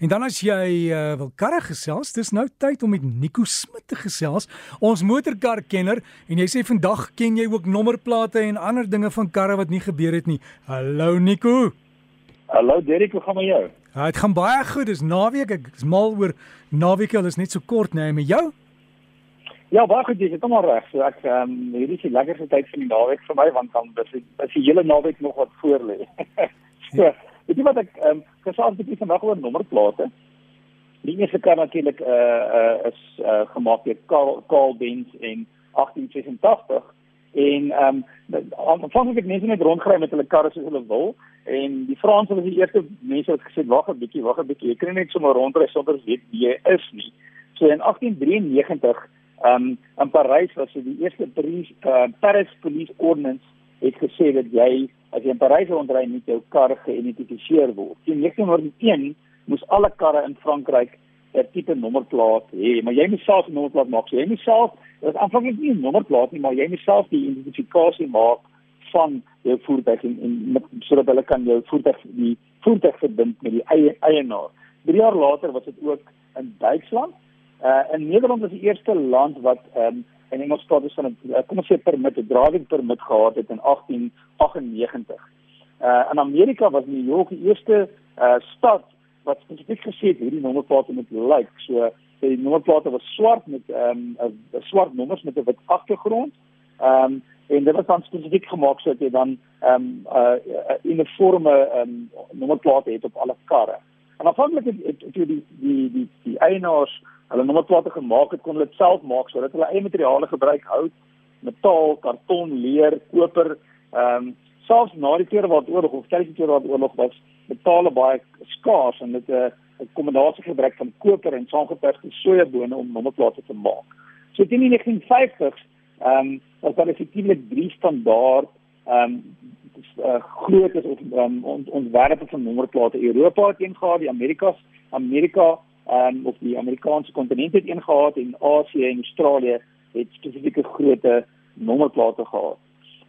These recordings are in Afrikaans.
En dan as jy uh, wil karre gesels, dis nou tyd om met Nico Smit te gesels, ons motorkarkenner en jy sê vandag ken jy ook nommerplate en ander dinge van karre wat nie gebeur het nie. Hallo Nico. Hallo Derek, hoe gaan dit met jou? Ja, dit gaan baie goed. Dis naweek. Ek is mal oor naweek. Hulle is net so kort, nee, met jou? Ja, baie goed, jy is almal reg. So ek ehm um, hierdie is die lekkerste tyd van die naweek vir my want dan is is die hele naweek nog wat voor lê. so, weet jy wat ek ehm um, gesels het vandag oor nommerplate. Die eerste kar natuurlik eh uh, uh, is uh, gemaak deur Carl Benz in 1886 en ehm um, aanvanklik het mense net rondgery met hulle karre soos hulle wil en die Franse was die eerste mense wat gesê wag 'n bietjie, wag 'n bietjie, jy kan net sommer rondry sonder weet wie jy is nie. So in 1893 Ehm um, in Parys was dit die eerste Paris uh, Paris Police Ordinance het gesê dat jy as jy in Parys rondry met jou kar geïdentifiseer word. In 1901 moes alle karre in Frankryk 'n tipe nommerplaat hê, maar jy moet self 'n nommerplaat maak. So jy moet self, dit is aanvanklik nie 'n nommerplaat nie, maar jy moet self die identifikasie maak van jou voertuig en, en sodat hulle kan jou voertuig die voertuig verbind met die eie eienaar. 3 jaar later was dit ook in Duitsland Uh in Nederland is die eerste land wat ehm um, in Engels praat is van 'n uh, kom ons sê permit, 'n driving permit gehad het in 1898. Uh in Amerika was New York die eerste uh stad wat spesifiek gesê het hierdie nommerplate moet lyk. So die nommerplate was swart met ehm um, 'n swart nommers met 'n wit agtergrond. Ehm um, en dit was dan spesifiek gemaak sodat jy dan ehm um, uh uniforme ehm um, nommerplate het op alle karre. En afhanklik het, het, het die die die die eienaars hulle nommerplate gemaak het, kon hulle dit self maak sodat hulle eie materiale gebruik, hout, metaal, karton, leer, koper, ehm um, selfs na die Tweede Wêreldoorlog of tydens die Tweede Wêreldoorlog was metale baie skaars en dit 'n uh, 'n kombinasie gebruik van koper en saamgeperste sojabone om nommerplate te maak. So teen die 1950s ehm um, was daar effektiewelik drie standaard ehm um, uh, groot is of um, ont, ontwerpe van nommerplate Europa het een gehad, die Amerikas, Amerika um, of die Amerikaanse kontinent het een gehad en Asië en Australië het spesifieke grootte nommerplate gehad.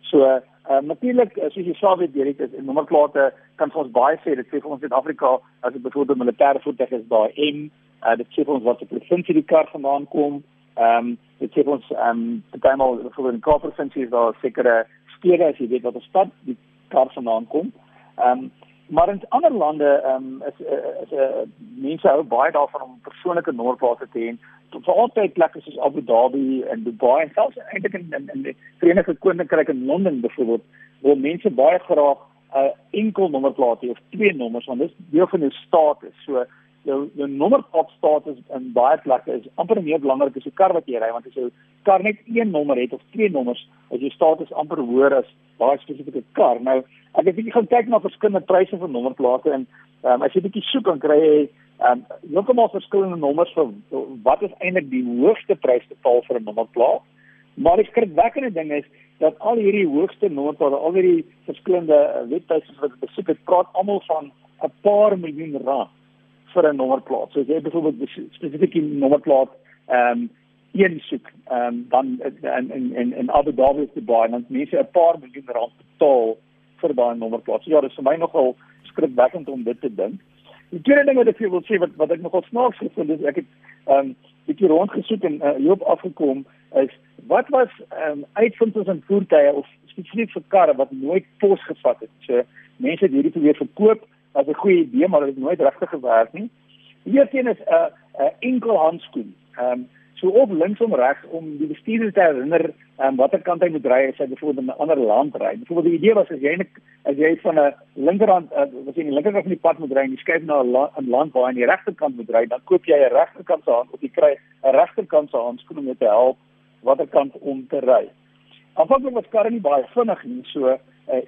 So uh, natuurlik as jy sou weet direk dat nommerplate kan vir ons baie sê. Dit sê vir ons in Afrika as dit byvoorbeeld 'n militêre voertuig is daai M uh, dit sê vir ons wat die provinsie die kar vandaan kom. Ehm um, dit sê vir ons ehm um, bytelmal vir 'n kar provinsie is daar sekere stede as jy weet wat 'n stad die kar vandaan kom ehm um, Maar in ander lande ehm um, is is 'n uh, mense hou baie daarvan om persoonlike nommerplate te hê. Vir altyd plekke soos Abu Dhabi en Dubai en selfs eintlik in, in in die Verenigde Koninkryk en Londen byvoorbeeld, waar mense baie graag 'n uh, enkel nommerplaat hê of twee nommers want dit is deel van jou status. So jou jou nommerplaat status in baie plekke is amper meer belangrik as die kar wat jy ry want as jy kar net een nommer het of twee nommers, is jou status amper hoër as daai spesifieke kar. Nou ek het bietjie gaan kyk na verskillende pryse vir nommerplate en um, as jy bietjie soek dan kry jy um heeltemal verskillende nommers vir wat is eintlik die hoogste prys betaal vir 'n nommerplaat. Maar die skrikwekkende ding is dat al hierdie hoogste nommerplate, al hierdie verskillende uh, webtuise wat besoek het, praat almal van 'n paar miljoen rand vir 'n nommerplaat. So as jy byvoorbeeld spesifiek 'n nommerplaat ehm um, een soek ehm um, dan in in in Abu Dhabi is dit baie want mense 'n paar miljoen rand betaal vir daai nommerplaat. So ja, dit is vir my nogal skrikwekkend om dit te dink. Die tweede ding wat ek wil sê wat wat ek nogal snaaks gevind het, ek het ehm um, bietjie rondgesoek en uh, hierop afgekom is wat was ehm um, uitvindings in voertuie of spesifiek vir karre wat nooit pos gevat het. So mense het hierdie probeer verkoop as 'n goeie idee, maar dit het nooit regtig gewerk nie. Die eerste een is 'n uh, 'n uh, enkel handskoen. Ehm um, so op linksom regs om die bestuurder te herinner um, watter kant hy moet ry as hy byvoorbeeld in 'n ander land ry. Byvoorbeeld die idee was as jy as jy van 'n linkerhand uh, as jy in die linkerkant van die pad moet ry en jy skuif na 'n la, land waar jy aan die regterkant moet ry, dan koop jy 'n regterkant se hand of jy kry 'n regterkant se handskoen om jou te help watter kant om te ry. Aanvanklik was karre nie baie vinnig nie, so uh,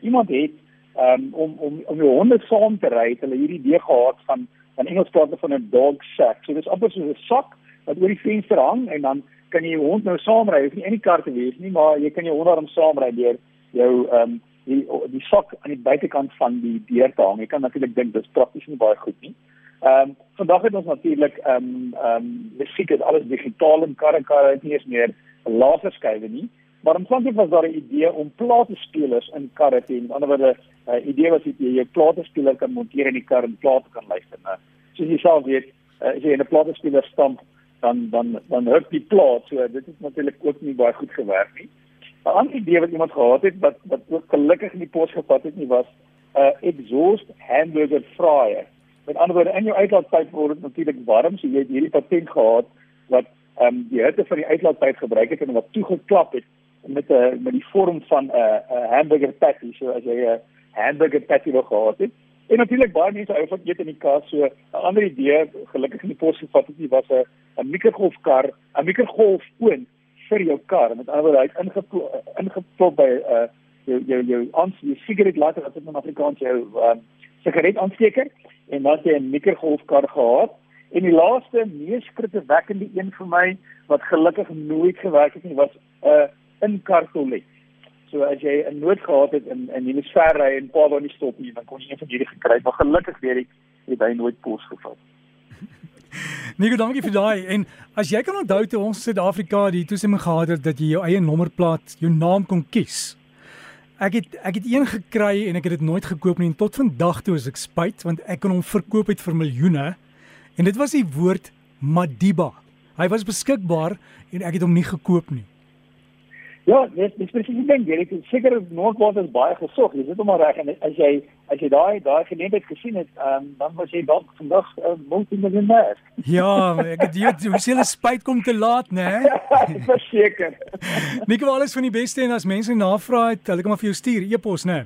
iemand het um, om om om die honde saam te ry, het hulle hierdie idee gehad van van Engels praat van 'n dog sack. So dis amper soos 'n sak wat oor die venster hang en dan kan jy jou hond nou saamry, hoef nie in die kar te wees nie, maar jy kan jou hond daarom saamry deur jou um, die die sak aan die buitekant van die deur te hang. Jy kan natuurlik dink dit is prakties nie baie goed nie. Ehm um, vandag het ons natuurlik ehm um, ehm um, musiek is alles digitaal en karre karre het nie eens meer laserskywe nie. Maar omtrent was daar 'n idee om platespelers in karre te hê. Met ander woorde, 'n idee was jy jou platespeler kan monteer in die kar en plate kan luister na. soos jy self weet, uh, as jy 'n platespeler stamp, dan dan dan huk die plaat. So dit het natuurlik ook nie baie goed gewerk nie. 'n Ander idee wat iemand gehad het wat wat ook gelukkig in die pos gevat het nie was 'n uh, exhaust hamburger fryer. Met ander woorde, in jou uitlaatpyp word dit natuurlik warm, so jy het hierdie patent gehad wat ehm um, die hitte van die uitlaatpyp gebruik het en wat toegeklap het met 'n uh, met die vorm van 'n uh, 'n hamburger patty, so as jy 'n uh, hamburger patty wil gehad het. En natuurlik baie mense hou van eet in die kas, so 'n ander idee, gelukkig in die pos gevat het, was 'n 'n mikrogolfkar, 'n mikrogolfoon vir jou kar. Met ander woorde, hy het ingeplop ingeplop by 'n uh, jou jou jou ons die sigaret later wat in Afrikaans jou um, sigaret aansteker en dan jy 'n mikrogolfkar gehad. En die laaste mees skrikwekkende een vir my wat gelukkig nooit gewerk het nie, was 'n uh, inkartolet. So as jy 'n nood gehad het in in die ver ry en pa wou nie stop nie, dan kon jy een van hierdie gekry maar gelukkig weet ek het hy nooit pos gevat. Nico, dankie vir daai. En as jy kan onthou toe ons in Suid-Afrika die toestemming gehad het dat jy jou eie nommerplaat, jou naam kon kies. Ek het ek het een gekry en ek het dit nooit gekoop nie en tot vandag toe is ek spyt want ek kon hom verkoop het vir miljoene. En dit was die woord Madiba. Hy was beskikbaar en ek het hom nie gekoop nie. Ja, dis dis presies die ding. Jy het seker Noordwes is baie gesog. Jy sit hom maar reg en as jy as jy daai daai geleentheid gesien het, um, dan was jy dalk vandag 'n uh, multimiljonair. Ja, ek het jy hoe hulle spyt kom te laat, né? Nee? Verseker. Nikkel alles van die beste en as mense navraag het, hulle kan maar vir jou stuur e-pos, né?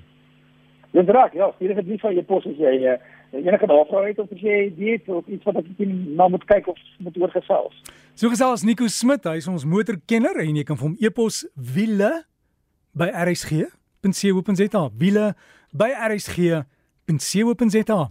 Dis reg, ja, stuur dit vir e-pos as jy uh, enige navraag het of as jy weet of iets wat ek nou moet kyk of moet oorgesels. So gesels Nico Smit, hy is ons motorkenner en jy kan vir hom e-pos wiele by rsg.co.za. Wiele by rsg.co.za.